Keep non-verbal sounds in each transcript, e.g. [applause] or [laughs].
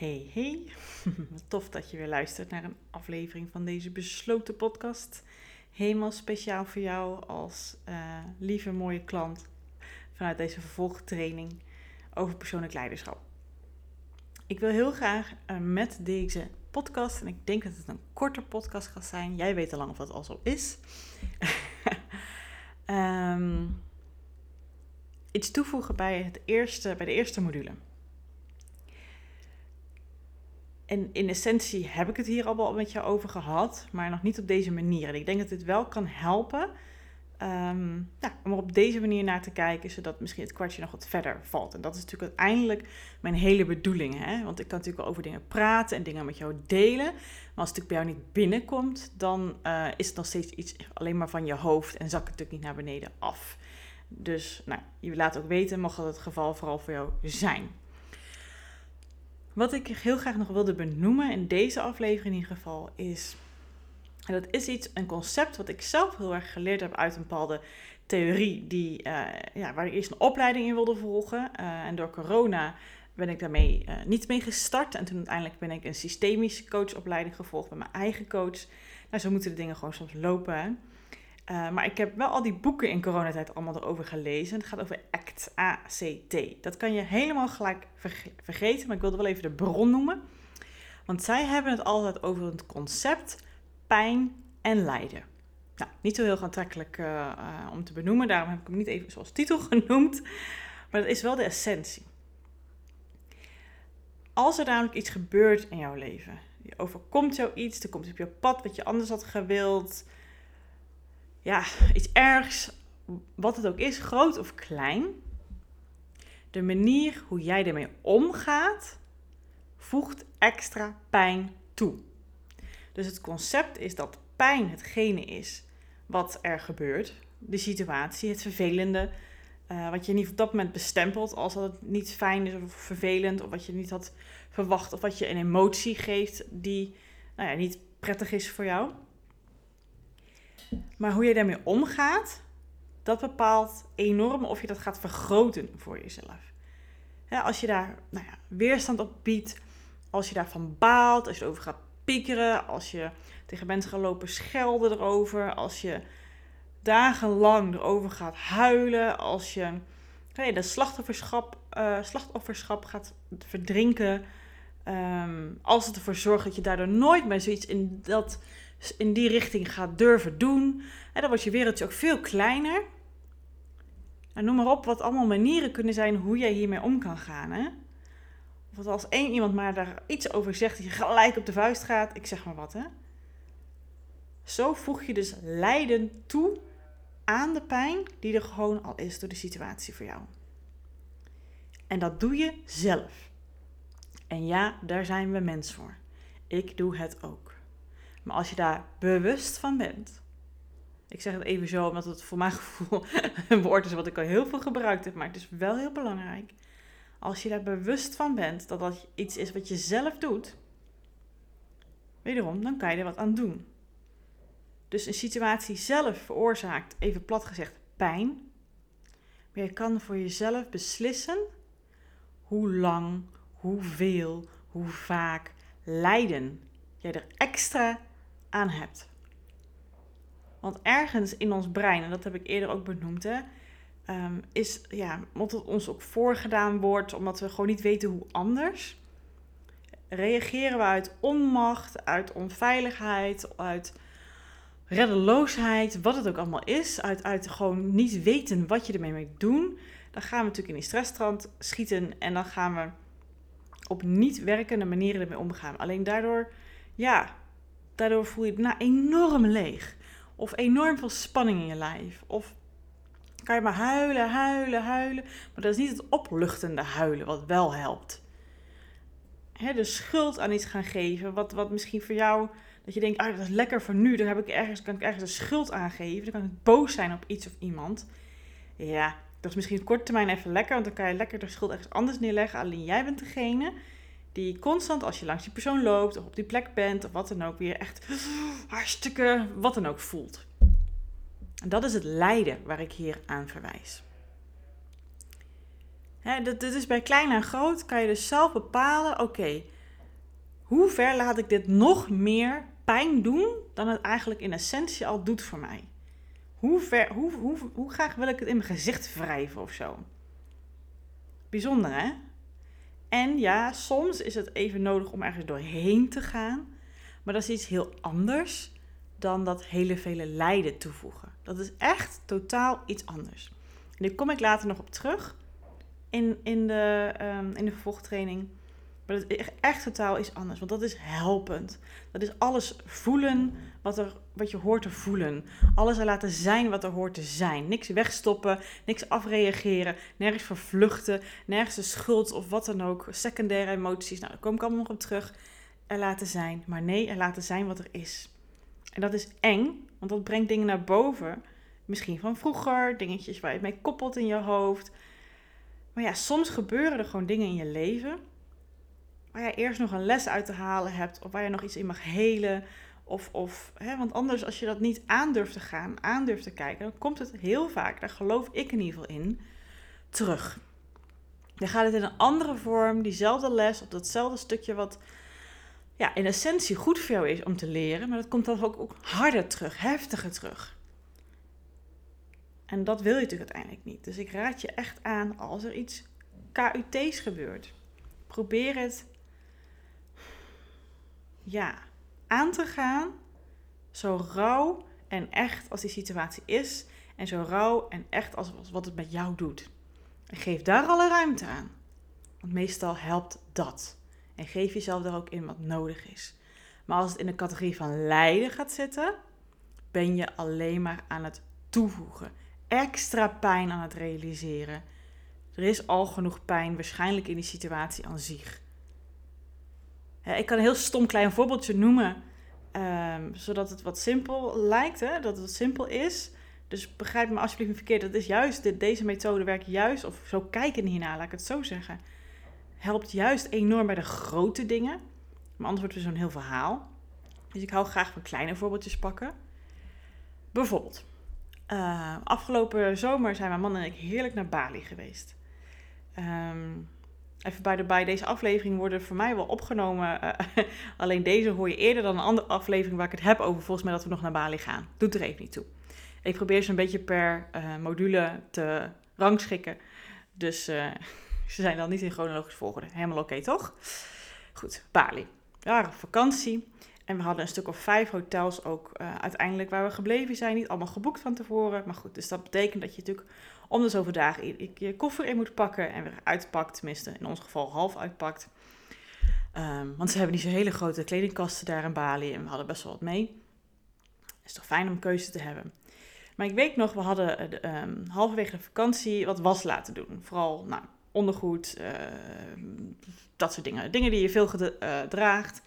Hey, hey. [laughs] Tof dat je weer luistert naar een aflevering van deze besloten podcast. Helemaal speciaal voor jou als uh, lieve mooie klant vanuit deze vervolgtraining over persoonlijk leiderschap. Ik wil heel graag uh, met deze podcast, en ik denk dat het een korte podcast gaat zijn, jij weet al lang of dat al zo is, um, [laughs] iets toevoegen bij, het eerste, bij de eerste module. En in essentie heb ik het hier al wel met jou over gehad, maar nog niet op deze manier. En ik denk dat dit wel kan helpen um, ja, om er op deze manier naar te kijken, zodat misschien het kwartje nog wat verder valt. En dat is natuurlijk uiteindelijk mijn hele bedoeling. Hè? Want ik kan natuurlijk wel over dingen praten en dingen met jou delen. Maar als het bij jou niet binnenkomt, dan uh, is het nog steeds iets alleen maar van je hoofd en zakt het natuurlijk niet naar beneden af. Dus nou, je laat ook weten, mocht dat het geval vooral voor jou zijn. Wat ik heel graag nog wilde benoemen in deze aflevering in ieder geval is. En dat is iets, een concept wat ik zelf heel erg geleerd heb uit een bepaalde theorie die, uh, ja, waar ik eerst een opleiding in wilde volgen. Uh, en door corona ben ik daarmee uh, niet mee gestart. En toen uiteindelijk ben ik een systemische coachopleiding gevolgd bij mijn eigen coach. Nou, zo moeten de dingen gewoon soms lopen. Uh, maar ik heb wel al die boeken in coronatijd allemaal erover gelezen. Het gaat over ACT. Dat kan je helemaal gelijk vergeten, maar ik wilde wel even de bron noemen. Want zij hebben het altijd over het concept pijn en lijden. Nou, niet zo heel aantrekkelijk uh, uh, om te benoemen, daarom heb ik hem niet even zoals titel [laughs] genoemd. Maar dat is wel de essentie. Als er namelijk iets gebeurt in jouw leven, je overkomt jou iets, er komt op je pad wat je anders had gewild, ja, iets ergs, wat het ook is, groot of klein. De manier hoe jij ermee omgaat, voegt extra pijn toe. Dus het concept is dat pijn hetgene is wat er gebeurt. De situatie, het vervelende, uh, wat je niet op dat moment bestempelt als dat het niet fijn is of vervelend, of wat je niet had verwacht, of wat je een emotie geeft die nou ja, niet prettig is voor jou. Maar hoe je daarmee omgaat, dat bepaalt enorm of je dat gaat vergroten voor jezelf. als je daar nou ja, weerstand op biedt, als je daarvan baalt, als je erover gaat piekeren, als je tegen mensen gaat lopen schelden erover, als je dagenlang erover gaat huilen, als je hey, de slachtofferschap, uh, slachtofferschap gaat verdrinken, um, als het ervoor zorgt dat je daardoor nooit meer zoiets in dat in die richting gaat durven doen. En dan wordt je wereldje ook veel kleiner. En noem maar op wat allemaal manieren kunnen zijn hoe jij hiermee om kan gaan. Hè? Als één iemand maar daar iets over zegt, dat je gelijk op de vuist gaat. Ik zeg maar wat, hè. Zo voeg je dus lijden toe aan de pijn die er gewoon al is door de situatie voor jou. En dat doe je zelf. En ja, daar zijn we mens voor. Ik doe het ook. Maar als je daar bewust van bent. Ik zeg het even zo, omdat het voor mijn [laughs] gevoel een woord is wat ik al heel veel gebruikt heb. Maar het is wel heel belangrijk. Als je daar bewust van bent dat dat iets is wat je zelf doet. Wederom, dan kan je er wat aan doen. Dus een situatie zelf veroorzaakt, even plat gezegd, pijn. Maar je kan voor jezelf beslissen hoe lang, hoeveel, hoe vaak lijden jij er extra aan hebt. Want ergens in ons brein, en dat heb ik eerder ook benoemd, hè, um, is ja, omdat het ons ook voorgedaan wordt, omdat we gewoon niet weten hoe anders, reageren we uit onmacht, uit onveiligheid, uit reddeloosheid, wat het ook allemaal is, uit, uit gewoon niet weten wat je ermee moet doen. Dan gaan we natuurlijk in die stressstrand schieten en dan gaan we op niet werkende manieren ermee omgaan. Alleen daardoor, ja, Daardoor voel je het nou enorm leeg. Of enorm veel spanning in je lijf. Of kan je maar huilen, huilen, huilen. Maar dat is niet het opluchtende huilen wat wel helpt. He, de schuld aan iets gaan geven. Wat, wat misschien voor jou, dat je denkt, ah, dat is lekker voor nu. Daar heb ik ergens, kan ik ergens de schuld aan geven. Dan kan ik boos zijn op iets of iemand. Ja, dat is misschien op korte termijn even lekker. Want dan kan je lekker de schuld ergens anders neerleggen. Alleen jij bent degene die constant als je langs die persoon loopt of op die plek bent of wat dan ook weer echt hartstikke wat dan ook voelt. En dat is het lijden waar ik hier aan verwijs. Hè, dat, is bij klein en groot kan je dus zelf bepalen, oké, hoe ver laat ik dit nog meer pijn doen dan het eigenlijk in essentie al doet voor mij? Hoe, ver, hoe, hoe, hoe graag wil ik het in mijn gezicht wrijven of zo? Bijzonder hè? En ja, soms is het even nodig om ergens doorheen te gaan. Maar dat is iets heel anders dan dat hele vele lijden toevoegen. Dat is echt totaal iets anders. En daar kom ik later nog op terug in, in, de, um, in de vervolgtraining. Maar dat is echt totaal iets anders, want dat is helpend. Dat is alles voelen wat, er, wat je hoort te voelen. Alles er laten zijn wat er hoort te zijn. Niks wegstoppen, niks afreageren, nergens vervluchten, nergens de schuld of wat dan ook. Secundaire emoties, nou daar kom ik allemaal nog op terug. Er laten zijn, maar nee, er laten zijn wat er is. En dat is eng, want dat brengt dingen naar boven. Misschien van vroeger, dingetjes waar je mee koppelt in je hoofd. Maar ja, soms gebeuren er gewoon dingen in je leven waar je eerst nog een les uit te halen hebt, of waar je nog iets in mag helen. Of, of hè, want anders, als je dat niet aandurft te gaan, aandurft te kijken, dan komt het heel vaak, daar geloof ik in ieder geval in, terug. Dan gaat het in een andere vorm, diezelfde les, op datzelfde stukje wat ja, in essentie goed voor jou is om te leren, maar dat komt dan ook, ook harder terug, heftiger terug. En dat wil je natuurlijk uiteindelijk niet. Dus ik raad je echt aan als er iets KUT's gebeurt. Probeer het ja, aan te gaan, zo rauw en echt als die situatie is. En zo rauw en echt als wat het met jou doet. En geef daar alle ruimte aan. Want meestal helpt dat. En geef jezelf er ook in wat nodig is. Maar als het in de categorie van lijden gaat zitten, ben je alleen maar aan het toevoegen. Extra pijn aan het realiseren. Er is al genoeg pijn waarschijnlijk in die situatie aan zich. Ik kan een heel stom klein voorbeeldje noemen, um, zodat het wat simpel lijkt, hè? dat het simpel is. Dus begrijp me alsjeblieft niet verkeerd. Dat is juist, deze methode werkt juist, of zo kijken hierna, laat ik het zo zeggen. Helpt juist enorm bij de grote dingen. Maar anders wordt zo'n heel verhaal. Dus ik hou graag van kleine voorbeeldjes pakken. Bijvoorbeeld, uh, afgelopen zomer zijn mijn man en ik heerlijk naar Bali geweest. Um, even bij de bij, deze aflevering worden voor mij wel opgenomen. Uh, [laughs] alleen deze hoor je eerder dan een andere aflevering waar ik het heb over volgens mij dat we nog naar Bali gaan. Doet er even niet toe. Ik probeer ze een beetje per uh, module te rangschikken. Dus uh, [laughs] ze zijn dan niet in chronologisch volgorde. Helemaal oké, toch? Goed, Bali. Ja, vakantie. En we hadden een stuk of vijf hotels ook uiteindelijk waar we gebleven zijn. Niet allemaal geboekt van tevoren. Maar goed, dus dat betekent dat je natuurlijk om de zoveel dagen je koffer in moet pakken en weer uitpakt. Tenminste, in ons geval half uitpakt. Um, want ze hebben niet zo'n hele grote kledingkasten daar in Bali en we hadden best wel wat mee. Is toch fijn om keuze te hebben. Maar ik weet nog, we hadden uh, um, halverwege de vakantie wat was laten doen. Vooral nou, ondergoed, uh, dat soort dingen. Dingen die je veel uh, draagt.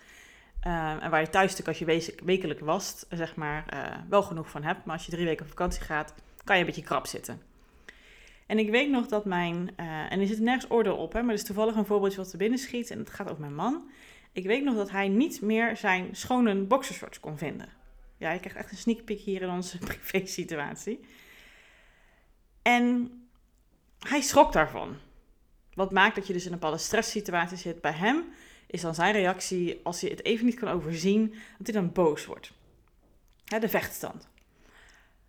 Um, en waar je thuis natuurlijk als je wekelijk wast, zeg maar, wel genoeg van hebt. Maar als je drie weken op vakantie gaat, kan je een beetje krap zitten. En ik weet nog dat mijn, uh, en er zit nergens oordeel op, hè, maar het is toevallig een voorbeeldje wat er binnen schiet en het gaat over mijn man. Ik weet nog dat hij niet meer zijn schone boxershorts kon vinden. Ja, ik krijg echt een sneak peek hier in onze [laughs] privé situatie. En hij schrok daarvan. Wat maakt dat je dus in een bepaalde stresssituatie zit bij hem, is dan zijn reactie, als hij het even niet kan overzien, dat hij dan boos wordt. de vechtstand.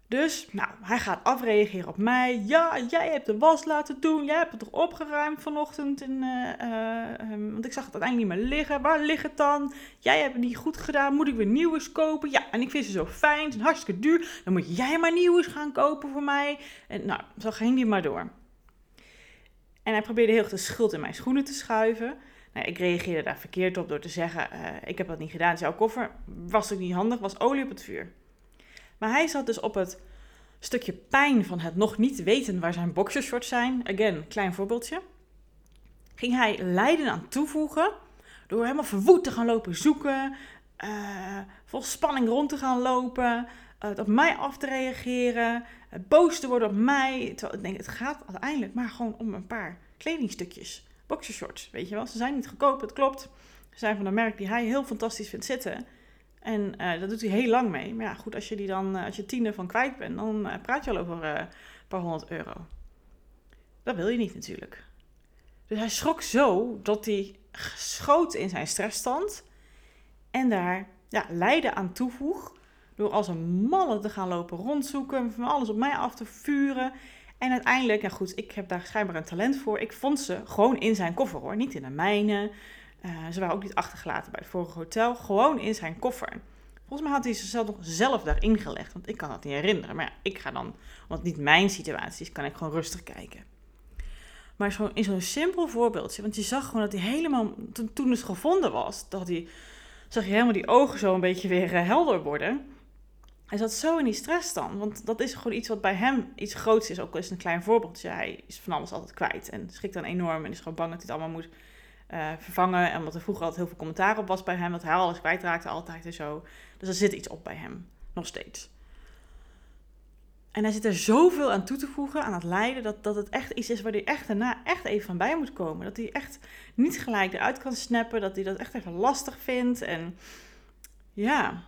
Dus, nou, hij gaat afreageren op mij. Ja, jij hebt de was laten doen. Jij hebt het toch opgeruimd vanochtend. In, uh, uh, want ik zag het uiteindelijk niet meer liggen. Waar ligt het dan? Jij hebt het niet goed gedaan. Moet ik weer nieuwe kopen? Ja, en ik vind ze zo fijn. Ze zijn hartstikke duur. Dan moet jij maar nieuwe gaan kopen voor mij. En nou, zo ging die maar door. En hij probeerde heel erg de schuld in mijn schoenen te schuiven. Nou, ik reageerde daar verkeerd op door te zeggen: uh, Ik heb dat niet gedaan. Het jouw koffer. Was ook niet handig. Was olie op het vuur. Maar hij zat dus op het stukje pijn van het nog niet weten waar zijn boxershorts zijn. Again, klein voorbeeldje. Ging hij lijden aan toevoegen door helemaal verwoed te gaan lopen zoeken. Uh, vol spanning rond te gaan lopen. Op mij af te reageren. Uh, boos te worden op mij. Ik denk, het gaat uiteindelijk maar gewoon om een paar kledingstukjes. Boxershorts, weet je wel. Ze zijn niet goedkoop, het klopt. Ze zijn van een merk die hij heel fantastisch vindt zitten. En uh, dat doet hij heel lang mee. Maar ja, goed, als je die dan, uh, als je tien van kwijt bent, dan uh, praat je al over een paar honderd euro. Dat wil je niet natuurlijk. Dus hij schrok zo dat hij schoot in zijn stressstand. En daar ja, lijden aan toevoeg. Door als een malle te gaan lopen rondzoeken. Van alles op mij af te vuren. En uiteindelijk, ja goed, ik heb daar schijnbaar een talent voor. Ik vond ze gewoon in zijn koffer hoor. Niet in de mijne. Uh, ze waren ook niet achtergelaten bij het vorige hotel. Gewoon in zijn koffer. Volgens mij had hij zichzelf nog zelf daarin gelegd. Want ik kan dat niet herinneren. Maar ja, ik ga dan, het niet mijn situatie kan ik gewoon rustig kijken. Maar zo, in zo'n simpel voorbeeldje. Want je zag gewoon dat hij helemaal, toen, het gevonden was, dat hij, zag je helemaal die ogen zo een beetje weer uh, helder worden. Hij zat zo in die stress dan. Want dat is gewoon iets wat bij hem iets groots is. Ook al is het een klein voorbeeldje. Hij is van alles altijd kwijt. En schrikt dan enorm. En is gewoon bang dat hij het allemaal moet uh, vervangen. En omdat er vroeger altijd heel veel commentaar op was bij hem. Dat hij alles kwijtraakte altijd en zo. Dus er zit iets op bij hem. Nog steeds. En hij zit er zoveel aan toe te voegen, aan het lijden, dat, dat het echt iets is waar hij echt daarna echt even van bij moet komen. Dat hij echt niet gelijk eruit kan snappen, dat hij dat echt even lastig vindt. En ja,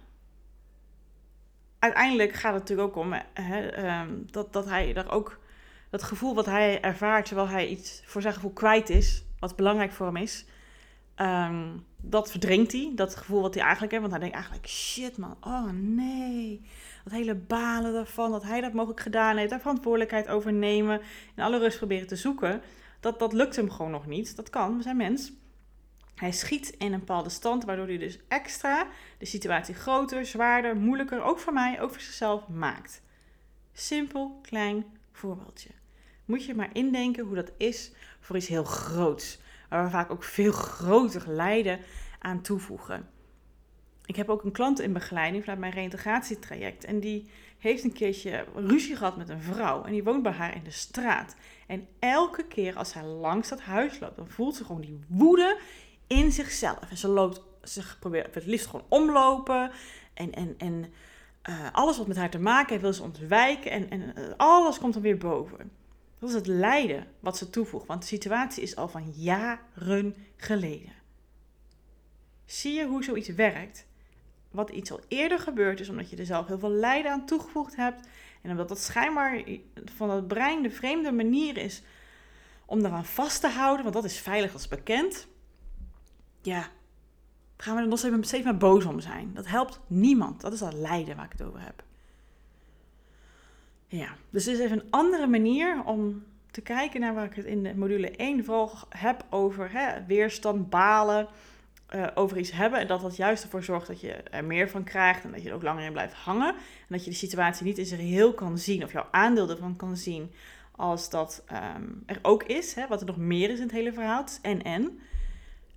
uiteindelijk gaat het natuurlijk ook om hè, ehm, dat, dat hij daar ook dat gevoel wat hij ervaart terwijl hij iets voor zijn gevoel kwijt is, wat belangrijk voor hem is, ehm, dat verdrinkt hij. Dat gevoel wat hij eigenlijk heeft, want hij denkt eigenlijk, shit man, oh nee. Dat hele balen daarvan, dat hij dat mogelijk gedaan heeft, daar verantwoordelijkheid over nemen, in alle rust proberen te zoeken. Dat, dat lukt hem gewoon nog niet. Dat kan, we zijn mens. Hij schiet in een bepaalde stand, waardoor hij dus extra de situatie groter, zwaarder, moeilijker, ook voor mij, ook voor zichzelf maakt. Simpel, klein voorbeeldje. Moet je maar indenken hoe dat is voor iets heel groots, waar we vaak ook veel groter lijden aan toevoegen. Ik heb ook een klant in begeleiding vanuit mijn reïntegratietraject. En die heeft een keertje ruzie gehad met een vrouw. En die woont bij haar in de straat. En elke keer als zij langs dat huis loopt, dan voelt ze gewoon die woede in zichzelf. En ze loopt, ze probeert het liefst gewoon omlopen. En, en, en uh, alles wat met haar te maken heeft, wil ze ontwijken. En, en uh, alles komt dan weer boven. Dat is het lijden wat ze toevoegt. Want de situatie is al van jaren geleden. Zie je hoe zoiets werkt? Wat iets al eerder gebeurd is, omdat je er zelf heel veel lijden aan toegevoegd hebt. En omdat dat schijnbaar van het brein de vreemde manier is om daaraan vast te houden. Want dat is veilig, als bekend ja, gaan we er nog steeds, maar boos om zijn. Dat helpt niemand. Dat is dat lijden waar ik het over heb. Ja, dus dit is even een andere manier om te kijken naar waar ik het in de module 1 vooral heb over hè, weerstand, balen, uh, over iets hebben. En dat dat juist ervoor zorgt dat je er meer van krijgt en dat je er ook langer in blijft hangen. En dat je de situatie niet in zijn geheel kan zien of jouw aandeel ervan kan zien als dat um, er ook is. Hè, wat er nog meer is in het hele verhaal. En en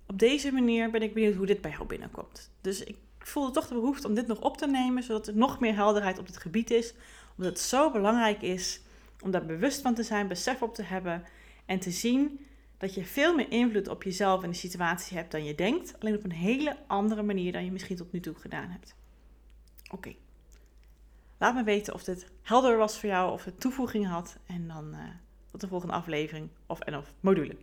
op deze manier ben ik benieuwd hoe dit bij jou binnenkomt. Dus ik voelde toch de behoefte om dit nog op te nemen, zodat er nog meer helderheid op dit gebied is. Omdat het zo belangrijk is om daar bewust van te zijn, besef op te hebben en te zien dat je veel meer invloed op jezelf en de situatie hebt dan je denkt. Alleen op een hele andere manier dan je misschien tot nu toe gedaan hebt. Oké. Laat me weten of dit helder was voor jou, of het toevoeging had. En dan uh, tot de volgende aflevering of en of module.